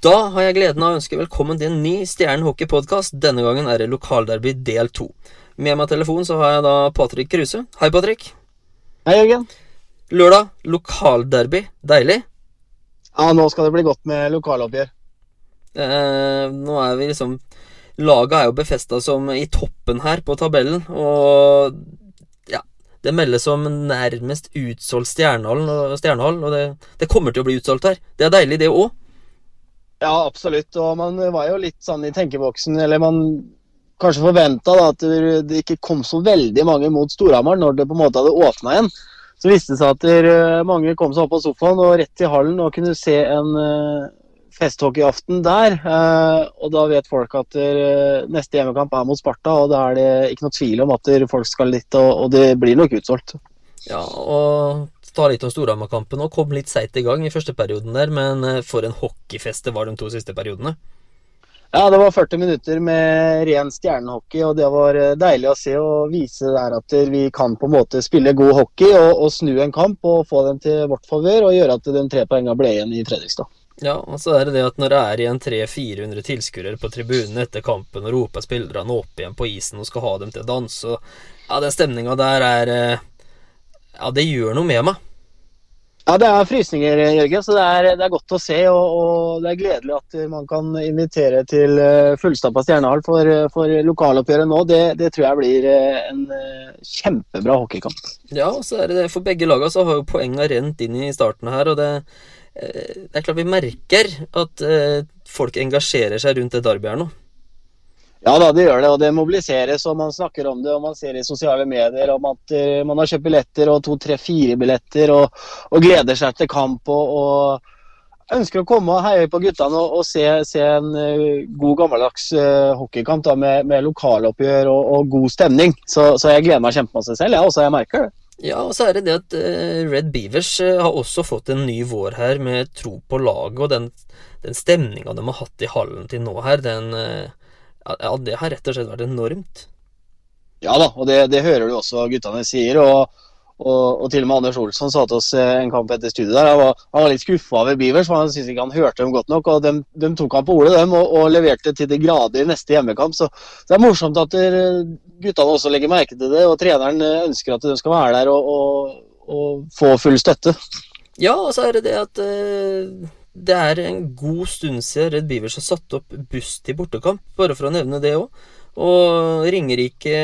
Da har jeg gleden av å ønske velkommen til en ny Stjernen hockey-podkast. Denne gangen er det Lokalderby del to. Med meg telefon så har jeg da Patrick Kruse. Hei, Patrick. Hei, Jørgen. Lørdag, lokalderby. Deilig. Ja, nå skal det bli godt med lokaloppgjør. Eh, nå er vi liksom Laget er jo befesta som i toppen her på tabellen, og ja Det meldes som nærmest utsolgt Stjernehallen, og, og det, det kommer til å bli utsolgt her. Det er deilig, det òg. Ja, absolutt. Og man var jo litt sånn i tenkeboksen, eller man kanskje forventa at det ikke kom så veldig mange mot Storhamar når det på en måte hadde åpna igjen. Så viste det seg at mange kom seg opp på sofaen og rett til hallen og kunne se en uh, festhockeyaften der. Uh, og da vet folk at neste hjemmekamp er mot Sparta, og da er det ikke noe tvil om at folk skal og, og det blir nok utsolgt. Ja, og ta litt om Storhamar-kampen og kom litt seigt i gang i første perioden der, men for en hockeyfest det var de to siste periodene. Ja, det var 40 minutter med ren stjernehockey, og det var deilig å se og vise der at vi kan på en måte spille god hockey og, og snu en kamp og få den til vårt favør og gjøre at de tre poengene ble igjen i Fredrikstad. Ja, og så er det det at når det er igjen 300-400 tilskuere på tribunen etter kampen og roper spillerne opp igjen på isen og skal ha dem til å danse, og ja, den stemninga der er Ja, det gjør noe med meg. Ja, det er frysninger, Jørgen. Så det er, det er godt å se. Og, og, det er gledelig at man kan invitere til fullstappa Stjernehall for, for lokaloppgjøret nå. Det, det, tror jeg blir en kjempebra hockeykamp. Ja, og så er det det. For begge lagene så har jo poengene rent inn i starten her. Og det, det er klart vi merker at folk engasjerer seg rundt det derbyet her nå. Ja da, det gjør det, og det mobiliseres, og man snakker om det, og man ser i sosiale medier om at uh, man har kjøpt billetter, og to, tre, fire billetter, og, og gleder seg til kamp. og, og ønsker å komme og heie på guttene og, og se, se, en uh, god, gammeldags uh, hockeykamp da, med, med lokaloppgjør og, og, god stemning. Så, så jeg gleder meg kjempemasse selv, jeg også. Jeg merker det. Ja, og så er det det at Red Beavers har også fått en ny vår her med tro på laget, og den, den stemninga de har hatt i hallen til nå her, den ja, det har rett og slett vært enormt. Ja da, og det, det hører du også guttene sier. Og, og, og, til og med Anders Olsson sa til oss en kamp etter studiet der. Han var, han var litt skuffa over Beavers, for han syntes ikke han hørte dem godt nok. og De, de tok han på ordet dem, og, og, leverte til de grader neste hjemmekamp. Så, så det er morsomt at guttene også legger merke til det, og treneren ønsker at de skal være der og, og få full støtte. Ja, og så er det det at uh det er en god stund siden Red Beavers har satt opp buss til bortekamp, bare for å nevne det òg. Og Ringerike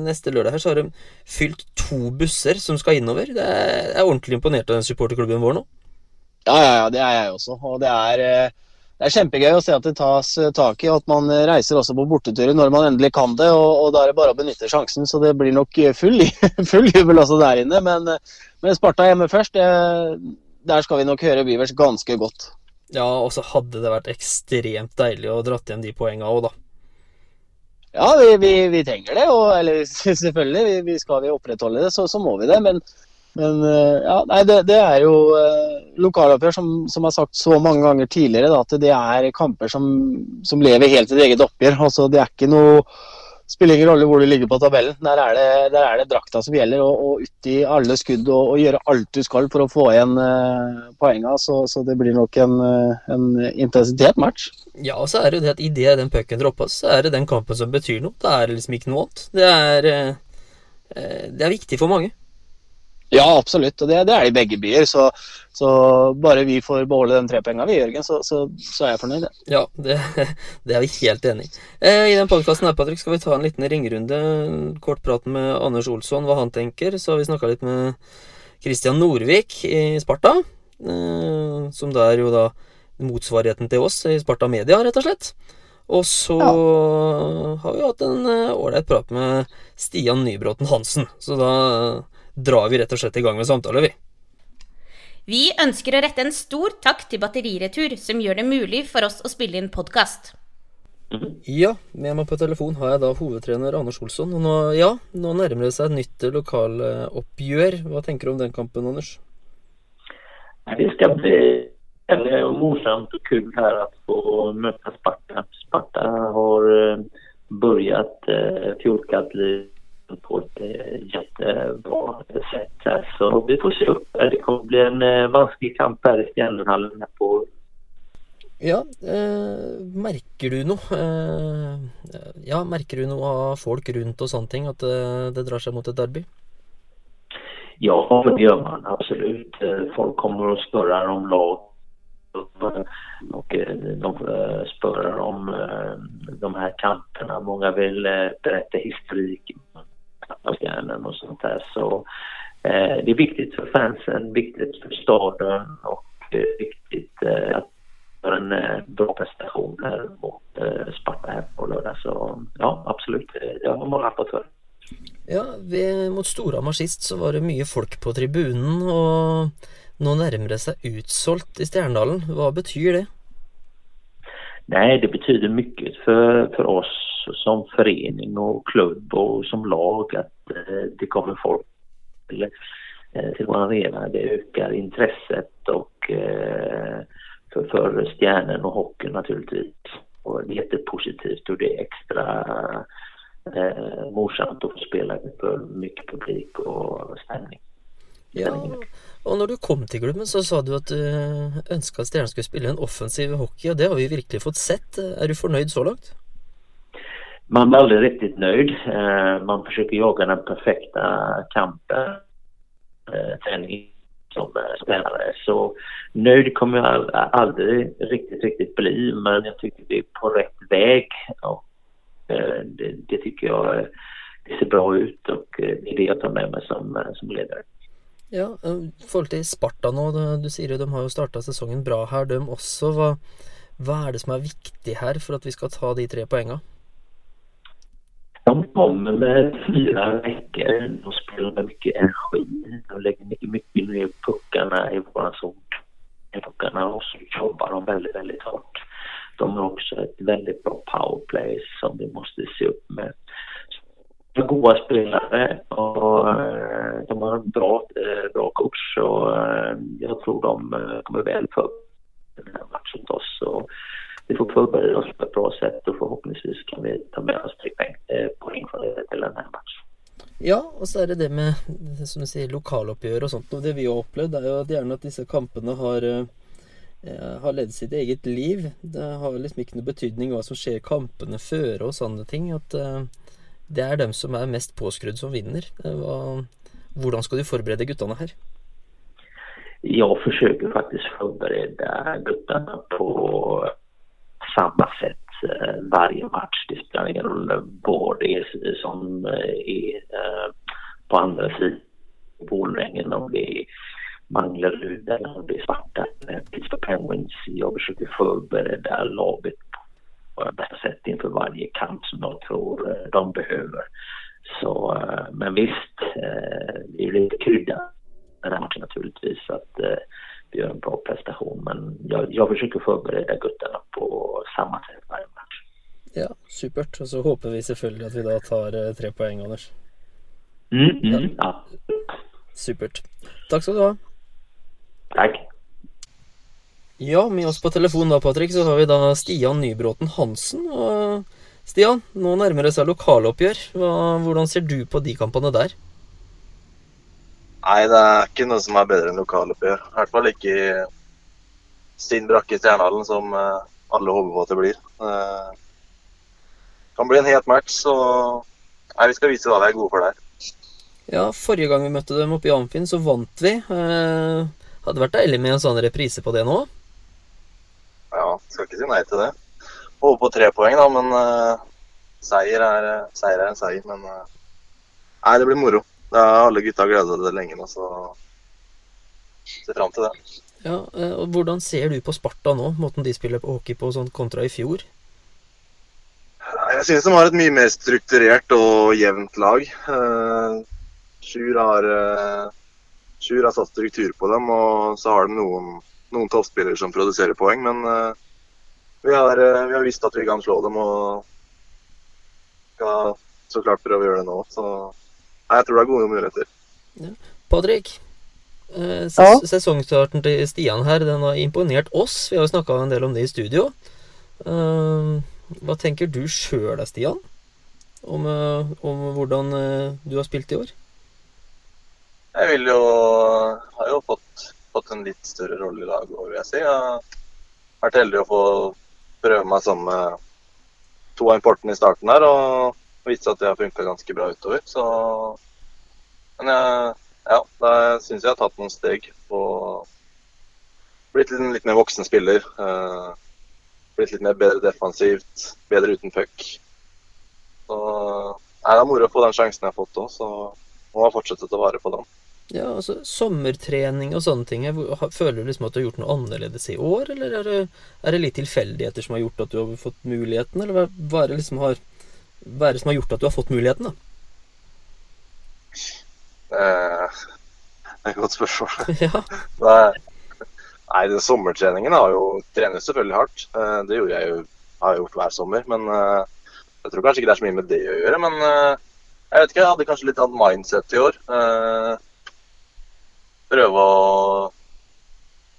neste lørdag her så har de fylt to busser som skal innover. Er, jeg er ordentlig imponert av den supporterklubben vår nå. Ja, ja, ja, det er jeg også. Og det er, det er kjempegøy å se at det tas tak i, og at man reiser også på borteturer når man endelig kan det. Og, og da er det bare å benytte sjansen, så det blir nok full, full jubel også der inne. Men, men Sparta hjemme først. det der skal vi nok høre Beavers ganske godt. Ja, og så hadde det vært ekstremt deilig å dratt igjen de poengene òg, da. Ja, vi, vi, vi, trenger det. Og, eller selvfølgelig, vi, vi skal vi opprettholde det, så, så, må vi det. Men, men ja, nei, det, det, er jo uh, lokaloppgjør, som, som har sagt så mange ganger tidligere, da, at det er kamper som, som lever helt sitt eget oppgjør. Altså, det er ikke noe spiller ingen rolle hvor du ligger på tabellen. Der er det, der er det drakta som gjelder, og, og uti alle skudd og, og, gjøre alt du skal for å få igjen uh, poenga. Så, så, det blir nok en, uh, en intensitet match. Ja, og så er det jo det at idet den pucken droppes, så er det den kampen som betyr noe. Da er det liksom ikke noe annet. Det er, uh, det er viktig for mange. Ja, absolutt. Og det, det er det i begge byer. Så, så, bare vi får beholde den pengene, vi, Jørgen, så, så, så, er jeg fornøyd. Ja, det, det er vi helt enig i. Eh, I den podkasten her, Patrick, skal vi ta en liten ringerunde. Kort prat med Anders Olsson, hva han tenker. Så har vi snakka litt med Christian Norvik i Sparta. Eh, som da er jo da motsvarigheten til oss i Sparta Media, rett og slett. Og så ja. har vi hatt en ålreit uh, prat med Stian Nybråten Hansen. Så da drar vi rett og slett i gang med samtale, vi. Vi ønsker å rette en stor takk til Batteriretur, som gjør det mulig for oss å spille inn podkast. Ja, med meg på telefon har jeg da hovedtrener Anders Olsson. Og nå, ja, nå nærmer det seg et nytt lokaloppgjør. Hva tenker du om den kampen, Anders? Det skal bli veldig morsomt og kult her å få møte Sparta. Sparta har eh, begynt fjolkat litt på det eh, jättebra sätt. Så vi får se upp. Det kommer bli en eh, vanskelig kamp her i Stjärnhallen på Ja, eh, merker du noe eh, Ja, merker du noe av folk rundt og sånne ting? At eh, det drar seg mot et derby? Ja, det gjør man absolut. Eh, Folk kommer og spør om lag. Och eh, de eh, spør om eh, de her kampene. Mange vil berette historikken. historik av stjärnan och sånt där. Så eh, det er viktig for fansen, viktig for staden og eh, viktigt viktig eh, att göra en eh, bra prestation här mot eh, Sparta här på lördag. Så ja, absolut. Jag har många rapportörer. Ja, ved, mot Storhamar sist så var det mye folk på tribunen, og nå nærmer det seg utsolgt i Stjerndalen. Hva betyr det? Nei, det betyr mye for, for oss som förening och klubb och som lag att eh, det kommer folk till, eh, till vår arena. Det ökar intresset och for för, stjärnen och hockeyn naturligtvis. Och det är jättepositivt och det är extra eh, morsomt att få spela för mycket publik och stämning. Ja, og når du kom til klubben, så sa du at du ønska at Stjernen skulle spille en offensiv hockey, og det har vi virkelig fått sett. Er du fornøyd så langt? Man blir aldrig riktigt nöjd. Eh, Man försöker jaga den perfekta kampen, eh, träning som eh, spelare. Så nöjd kommer jag al- aldrig riktigt, riktigt bli, men jag tycker vi är på rätt väg. Och det, det tycker jag det ser bra ut och det är det jag tar med mig som, som ledare. Ja, i forhold til Sparta nå, du, sier jo de har jo starta sesongen bra her, de også. Hva, hva er det som er viktig her for at vi skal ta de tre poenga? Kommer med fyra veckor. De spelar mycket energi. De lägger mycket, mycket ner puckarna i våran zon. Puckarna och så jobbar de väldigt, väldigt hårt. De har också ett väldigt bra powerplay som vi måste se upp med. De är goda spelare och eh, de har en bra, eh, bra coach och eh, jag tror de kommer väl för den här matchen mot oss. Vi får forberede oss på et bra sett, og forhåpentligvis kan vi ta med oss tre poäng, eh, poäng från det til denne matchen. Ja, og så er det det med som sier, lokaloppgjør og sånt. Og det vi har opplevd, er jo at gjerne at disse kampene har, eh, har levd sitt eget liv. Det har liksom ikke noe betydning hva som skjer i kampene føre og sånne ting. At eh, det er dem som er mest påskrudd, som vinner. Eh, hvordan skal du forberede guttene her? Jeg forsøker faktisk å forberede guttene på samma sätt eh, varje match. Det spelar ingen roll var det är som eh, är eh, på andra sidan Borlängen, om det är Manglerud eller om det är Svarta, eh, Pittsburgh Penguins. Jag försöker förbereda laget på bästa sätt inför varje kamp som jag tror de behöver. Så, men visst, det är lite krydda den här matchen naturligtvis att vi gör en bra prestation. Men jag, jag försöker förbereda guttarna på Ja, supert. Og så håper vi selvfølgelig at vi da tar eh, tre poeng, Anders. Mm, mm, ja. Supert. Takk skal du ha. Takk. Ja, med oss på telefon da, Patrick, så har vi da Stian Nybråten Hansen. Og Stian, nå nærmer det seg lokaloppgjør. Hva, hvordan ser du på de kampene der? Nei, det er ikke noe som er bedre enn lokaloppgjør. I hvert fall ikke i Stinn brakke i Stjernehallen, som eh, alle håper på at det blir. Eh, Det kan bli en het match, så nei, vi skal vise hva vi er gode for der. Ja, forrige gang vi møtte dem oppe i Amfin, så vant vi. Eh, hadde vært deilig med en sånn reprise på det nå. Ja, skal ikke si nei til det. Håper på tre poeng, da, men eh, seier, er, seier er en seier. Men eh, nei, det blir moro. Det har alle gutta gleda seg til lenge nå, så ser fram til det. Ja, eh, og Hvordan ser du på Sparta nå, måten de spiller på hockey på sånn kontra i fjor? Jeg synes de har et mye mer strukturert og jevnt lag. Eh, Sjur har, eh, Sjur har satt struktur på dem, og så har de noen, noen toppspillere som produserer poeng. Men vi, har, vi har visst at vi kan slå dem, og skal så klart prøve å gjøre det nå. Så jeg tror det er gode muligheter. Patrick, eh, ses Ja? Sesongstarten til Stian her, den har imponert oss. Vi har jo snakka en del om det i studio. Eh, hva tenker du sjøl da, Stian? Om, eh, om hvordan eh, du har spilt i år? Jeg vil jo, har jo fått, fått en litt større rolle i laget, vil jeg si. Jeg vært heldig å få prøve meg sammen med to av importene i starten her, og viste at det har funka ganske bra utover. Så Men jeg, ja, da syns jeg har tatt noen steg og blitt litt, litt mer voksen spiller. Eh, blitt litt mer bedre defensivt, bedre uten puck. Så det er moro å få den sjansen jeg har fått òg, så må jeg fortsette å ta vare på den. Ja, altså Sommertrening og sånne ting. Føler du liksom at du har gjort noe annerledes i år, eller er det, er det litt tilfeldigheter som har gjort at du har fått muligheten, eller hva, hva er det liksom har hva er det som har gjort at du har fått muligheten, da? Eh, det er et godt spørsmål. ja. Er, nei, den sommertreningen har jo trenes selvfølgelig hardt. Eh, det gjorde jeg jo, har jeg gjort hver sommer. Men eh, jeg tror kanskje ikke det er så mye med det å gjøre. Men eh, jeg vet ikke, jeg hadde kanskje litt annet mindset i år. Eh, prøve å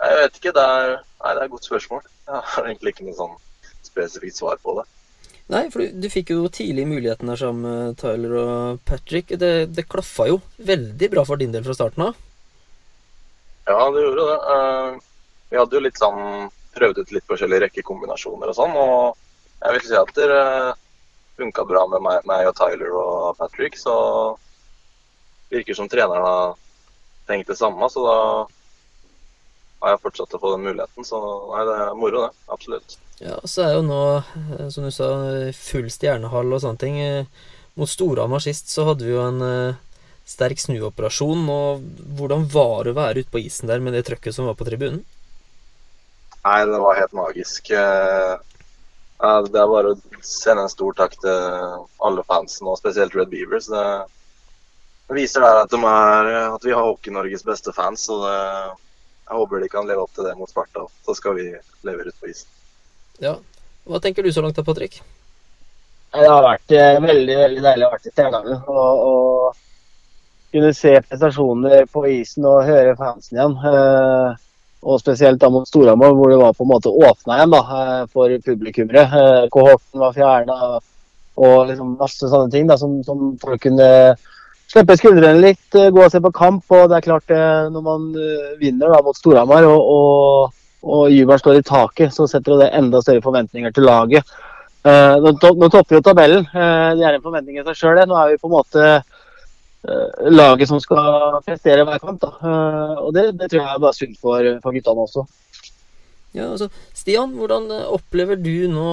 Jeg vet ikke. Det er, nei, det er et godt spørsmål. Jeg har egentlig ikke noe sånn spesifikt svar på det. Nei, for du, du fikk jo tidlig muligheten der sammen med Tyler og Patrick. Det, det klaffa jo veldig bra for din del fra starten av. Ja, det gjorde det. Eh, vi hadde jo litt sånn prøvd ut litt forskjellige rekkekombinasjoner og sånn, og jeg vil si at det uh, funka bra med meg, meg og Tyler og Patrick, så virker som treneren har tenkt det samme, så da har jeg fortsatt å få den muligheten. Så nei, det er moro, det. Absolutt. Ja, og så er jo nå, eh, som du sa, full stjernehall og sånne ting. Eh, Mot Storhamar sist så hadde vi jo en eh, sterk snuoperasjon. Og hvordan var det å være ute på isen der med det trøkket som var på tribunen? Nei, det var helt magisk. Det er bare å sende en stor takk til alle fansen, og spesielt Red Beavers. Det det viser der at, de er, at vi har Hockey-Norges beste fans. og det, Jeg håper de kan leve opp til det mot Sparta. Så skal vi levere ut på isen. Ja. Hva tenker du så langt da, Patrick? Det har vært eh, veldig veldig deilig å være i Stjernehagen. Og, og kunne se prestasjoner på isen og høre fansen igjen. Eh, og spesielt da mot Storhamar, hvor det var på en måte åpna igjen da, eh, for publikummere. Eh, kohorten var fjerna og liksom masse sånne ting da, som, som folk kunne slippe skuldrene litt, eh, gå og se på kamp. Og det er klart, eh, når man eh, vinner da mot Storhamar og, og, og jubelen står i taket, så setter det enda større forventninger til laget. Nå, to, nå topper jo tabellen. Det er en forventning i seg sjøl. Nå er vi på en måte laget som skal prestere hver kamp. Og det, det tror jeg er bare sunt for, for guttene også. Ja, altså, Stian, hvordan opplever du nå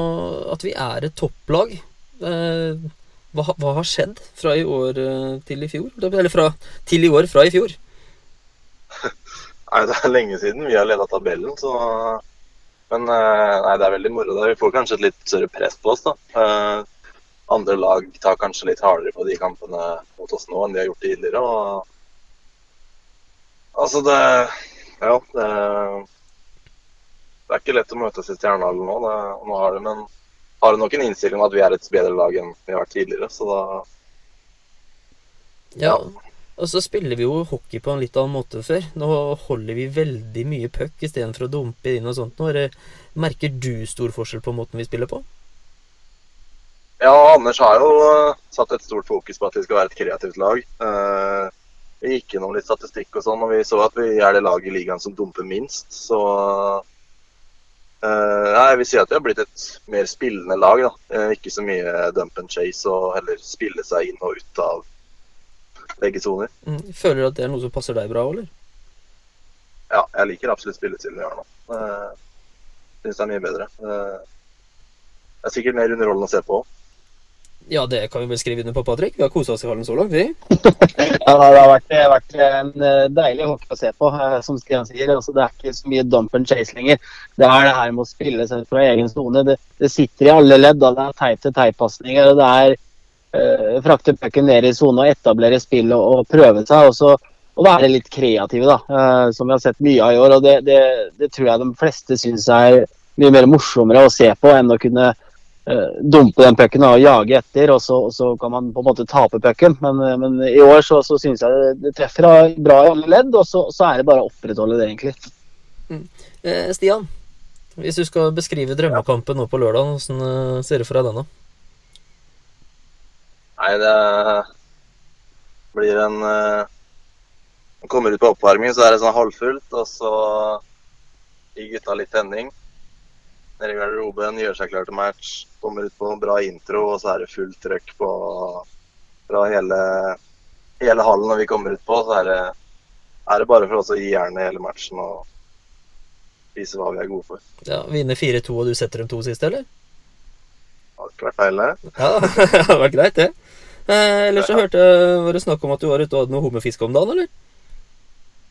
at vi er et topplag? Eh, hva, hva har skjedd fra i år eh, til i fjor? Eller fra, til i år fra i fjor? Nei, Det er lenge siden vi har leda tabellen, så Men eh, nei, det er veldig moro. Vi får kanskje et litt større press på oss. da. Eh, Andre lag tar kanskje litt hardere på de kampene mot oss nå enn de har gjort tidligere. og Altså, det Ja, det Det er ikke lett å møtes i Stjernehallen nå. Det, nå har det, men har nok en innstilling om at vi er et bedre lag enn vi har vært tidligere, så da Ja, og så spiller vi jo hockey på en litt annen måte før. Nå holder vi veldig mye puck istedenfor å dumpe inn og sånt. Nå er merker du stor forskjell på måten vi spiller på? Ja, Anders har jo eh, satt et stort fokus på at vi skal være et kreativt lag. Eh, vi gikk gjennom litt statistikk og sånn, og vi så at vi er det laget i ligaen som dumper minst. Så ja, jeg vil si at vi har blitt et mer spillende lag. da. Eh, ikke så mye dump and chase, og heller spille seg inn og ut av begge soner. Mm. Føler du at det er noe som passer deg bra, eller? Ja, jeg liker absolutt spillestilen vi har nå. Uh, Syns det er mye bedre. Eh, det er sikkert mer underholdende å se på. Ja, det kan vi vel skrive under på, Patrick. Vi har kosa oss i hallen så langt, vi. Ja, det har vært, vært en eh, deilig hockey å se på, eh, som Stian sier. Altså, det er ikke så mye dump and chase lenger. Det er det her med å spille seg fra egen sone. Det, det sitter i alle ledd. Da. Det er teip-til-teip-pasninger. Det er eh, frakte pucken ned i sone og etablere spill og, og prøve seg. Og så og være litt kreative, da, eh, som vi har sett mye av i år. og Det, det, det tror jeg de fleste syns er mye mer morsommere å se på enn å kunne eh, dumpe den pucken og jage etter, og så, og så kan man på en måte tape pucken. Men, eh, men i år så, så syns jeg det, det treffer bra i alle ledd, og så, så er det bare å opprettholde det, egentlig. Eh, Stian, hvis du skal beskrive drømmekampen nå på lørdag, hvordan eh, ser det for deg den, da? Nei, det blir en uh, Kommer ut på oppvarming, så er det sånn halvfullt, og så gir gutta litt tenning. Nede i garderoben, gjør seg klar til match. Kommer ut på en bra intro, og så er det fullt trøkk på fra hele, hele hallen når vi kommer ut på. Så er det, er det bare for oss å gi jernet hele matchen og vise hva vi er gode for. Ja, Vinne 4-2, og du setter dem to siste, eller? Det hadde ikke vært feil, det. Ja, det hadde vært greit, det. Eh, ellers så hørte jeg var det snakk om at du var ute og hadde noe hummerfiske om dagen, eller?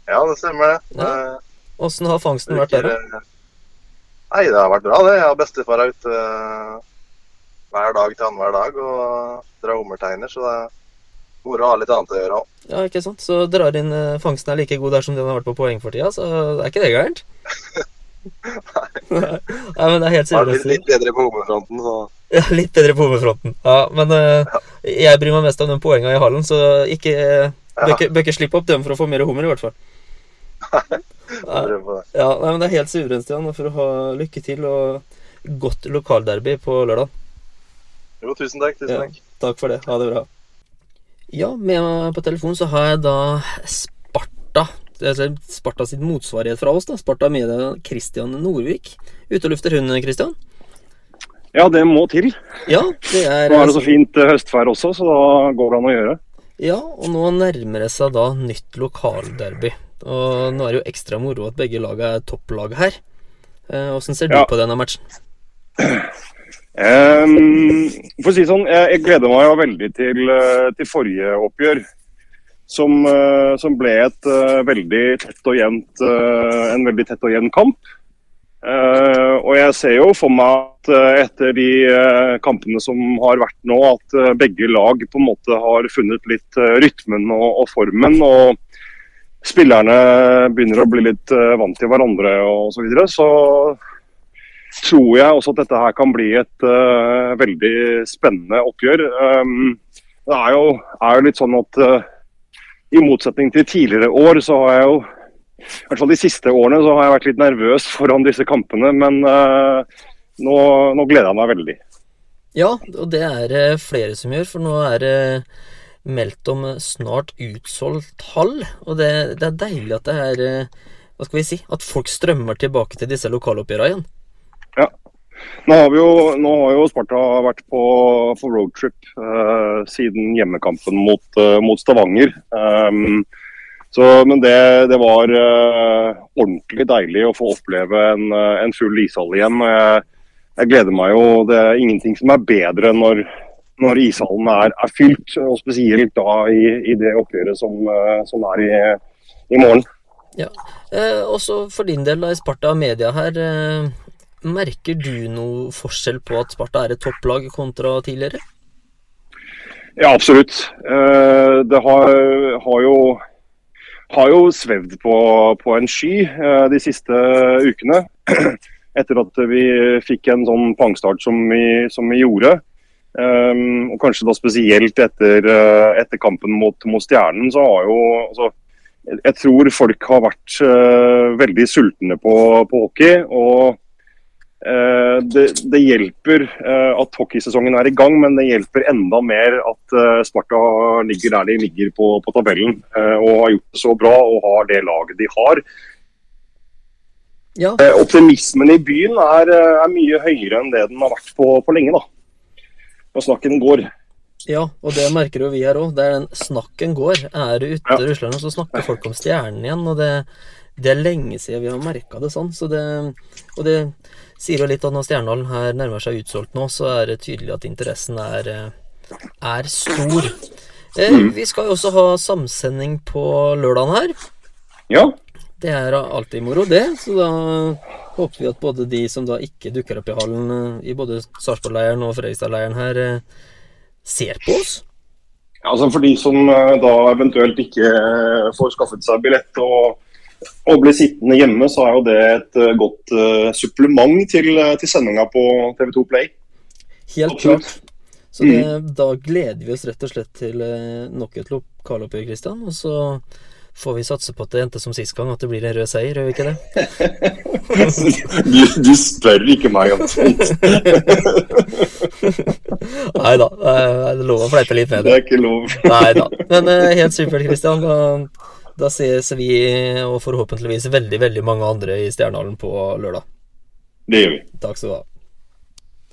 Ja, det stemmer det. Ja. Eh, Åssen har fangsten vært der, da? Eh, Nei, det har vært bra, det. Jeg har bestefar er ute eh, hver dag til annenhver dag og drar hummerteiner, så det er moro å ha litt annet å gjøre òg. Ja, ikke sant? Så drar inn eh, fangsten er like god der som den har vært på poeng for tida, så er ikke det gærent? Nei, men det er helt seriøst. litt, litt bedre på hummerfronten, så Ja, litt bedre på hummerfronten, Ja, men ja. jeg bryr meg mest om den poenga i hallen, så ikke, bør ikke slippe opp dem for å få mer hummer, i hvert fall. Ja, nei, men Det er helt suverent, Stian, for å ha lykke til og godt lokalderby på lørdag. Jo, tusen takk. tusen Ja. takk. Takk for det. Ha det bra. Ja, med meg på telefon så har jeg da Sparta. Altså Sparta sitt motsvarighet fra oss, da. Sparta Media Christian Nordvik. Ute og lufter hun, Christian? Ja, det må til. Ja, det er Nå er det så fint høstferd høstvær også, så da går det an å gjøre. Ja, og nå nærmer det seg da nytt lokalderby. Og nå er det jo ekstra moro at begge laga er topplag her. Eh, Åssen ser du Ja. på denne matchen? Um, for å si sånn, jeg, jeg gleder meg jo veldig til, eh, til forrige oppgjør. Som, eh, som ble et uh, veldig tett og jevnt, uh, en veldig tett og jevn kamp. Uh, og jeg ser jo for meg at eh, etter de eh, kampene som har vært nå, at eh, begge lag på en måte har funnet litt eh, rytmen og, og formen. og spillerne begynner å bli litt eh, vant til hverandre og så videre, så tror jeg også at dette her kan bli et uh, veldig spennende oppgjør. Um, det er jo, er jo litt sånn at uh, i motsetning til tidligere år, så har jeg jo i hvert fall de siste årene så har jeg vært litt nervøs foran disse kampene, men uh, nå, nå gleder jeg meg veldig. Ja, og det er flere som gjør, for nå er det meldt om snart utsolgt hall. Og det, det er deilig at det er eh, Hva skal vi si? At folk strømmer tilbake til disse lokaloppgjørene igjen. Ja. Nå har, vi jo, nå har jo Sparta vært på, på roadtrip eh, siden hjemmekampen mot, eh, mot Stavanger. Um, så, men det, det var eh, ordentlig deilig å få oppleve en, eh, en full ishall igjen. Jeg, jeg gleder meg jo. Det er ingenting som er bedre enn når, når ishallen er, er fylt. Og spesielt da i, i det oppgjøret som, eh, som er i, i morgen. Eh, også for din del, da, i Sparta Media her. Eh, merker du noe forskjell på at Sparta er et topplag kontra tidligere? Ja, absolutt. Eh, Det har, har jo har jo svevd på, på en sky eh, de siste ukene. Etter at vi fikk en sånn pangstart som vi, som vi gjorde. Um, og kanskje da spesielt etter, eh, etter kampen mot, mot Stjernen, så har jo altså, jeg, tror folk har vært uh, veldig sultne på, på hockey. og uh, det, det hjelper uh, at hockeysesongen er i gang, men det hjelper enda mer at Sparta ligger der de ligger på, på tabellen og har gjort det så bra og har det laget de har. Ja, optimismen i byen er, er mye høyere enn det den har vært på, på lenge. da. Og snakken går. ja, og det merker jo vi her òg. Det er den snakken går. Er du ute Ja. Russland, så snakker folk om stjernen igjen. Og det, det er lenge siden vi har merka det sånn. Så det, og det sier jo litt at når Stjernehallen her nærmer seg utsolgt nå, så er det tydelig at interessen er, eh, er stor. Eh, vi skal jo også ha samsending på lørdagen her. Ja, Det er alltid moro, det. Så da håper vi at både de som da ikke dukker opp i hallen eh, i både Sarpsborg-leiren og Fredrikstad-leiren her, eh, ser på oss. altså For de som eh, da eventuelt ikke får skaffet seg billett og, og blir sittende hjemme, så er jo det et godt supplement til, til sendinga på TV2 Play. Helt Absolutt. klart. Så det, da gleder vi oss rett og slett til nok et lokaloppgjør, Kristian. Og så får vi satse på at det endte som sist gang, at det blir en rød seier, gjør vi ikke det? Du, du spør ikke meg om sånt. Nei da, det er lov å fleipe litt med Det det. er ikke lov. Nei da. Men eh, helt supert, Kristian. Da, da ses vi, og forhåpentligvis veldig, veldig mange andre i Stjernehallen på lørdag. Det gjør vi. Takk skal du ha.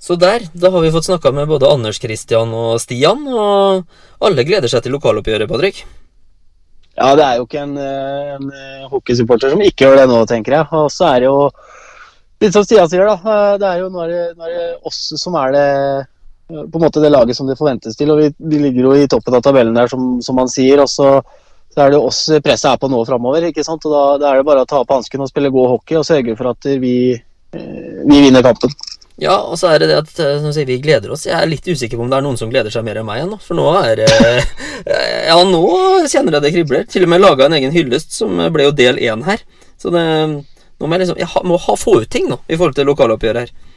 Så der, da har vi fått snakka med både Anders Christian og Stian, og alle gleder seg til lokaloppgjøret, Patrick. Ja, det er jo ikke en, eh, en eh, hockeysupporter som ikke gjør det nå, tenker jeg. Og så er det jo litt som Stian sier, da. eh, Det er jo nå er det, nå er det oss som er det på en måte det laget som det forventes til. og Vi, vi ligger jo i toppen av tabellen der, som, som man sier. og så, så er det oss presset er på nå framover. da, da er det bare å ta opp hansken og spille god hockey og sørge for at vi, vi vinner kampen. Ja, og så er det det at eh, som sier, vi gleder oss. Jeg er litt usikker på om det er noen som gleder seg mer enn meg ennå. For nå er eh, Ja, nå kjenner jeg det kribler. Til og med laga en egen hyllest, som ble jo del én her. Så det nå må jeg liksom Jeg må ha, få ut ting nå, i forhold til lokaloppgjøret her.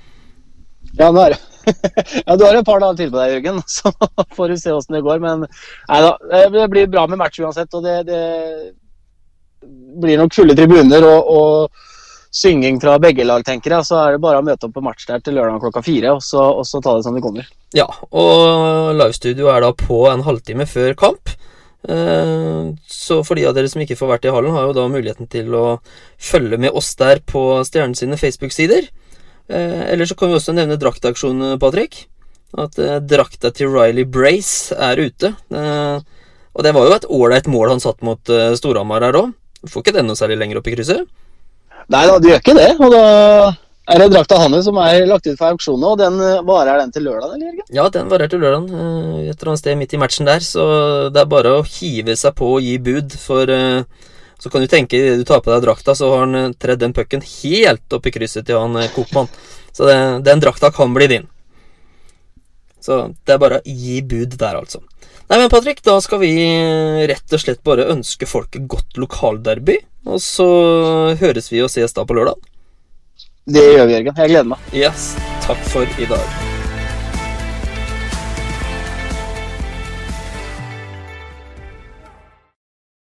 Ja, nå er ja, du har et par dager til på deg, Jørgen, så får du se åssen det går. Men nei da, det blir bra med match uansett. Og det, det blir nok fulle tribuner og, og synging fra begge lag, tenker jeg. Så er det bare å møte opp på match der til lørdag klokka fire, og så, og så ta det som det kommer. Ja, og livestudio er da på en halvtime før kamp. Eh, Så for de av dere som ikke får vært i hallen, har jo da muligheten til å følge med oss der på Stjernen sine Facebook-sider. Eh, Eller så kan vi også nevne draktaksjonen, Patrick. At eh, drakta til Riley Brace er ute. Og det var jo et ålreit mål han satt mot Storhamar her òg. Får ikke den noe særlig lenger opp i krysset. Nei da, det gjør ikke det. Og da er det drakta hans som er lagt ut for auksjon nå. den eh, Varer den til lørdag, eller, Jørgen? Ja, den varer til lørdag. eh, Et eller annet sted midt i matchen der. Så det er bare å hive seg på og gi bud, for eh, så kan du tenke du tar på deg drakta, så har han tredd den pucken helt opp i krysset til han Kopmann. Så det, den drakta kan bli din. Så det er bare å gi bud der, altså. Nei, men Patrick, da skal vi rett og slett bare ønske folk et godt lokalderby. Og så høres vi og ses da på lørdag. Det gjør vi, Jørgen. Jeg gleder meg. Yes, takk for i dag.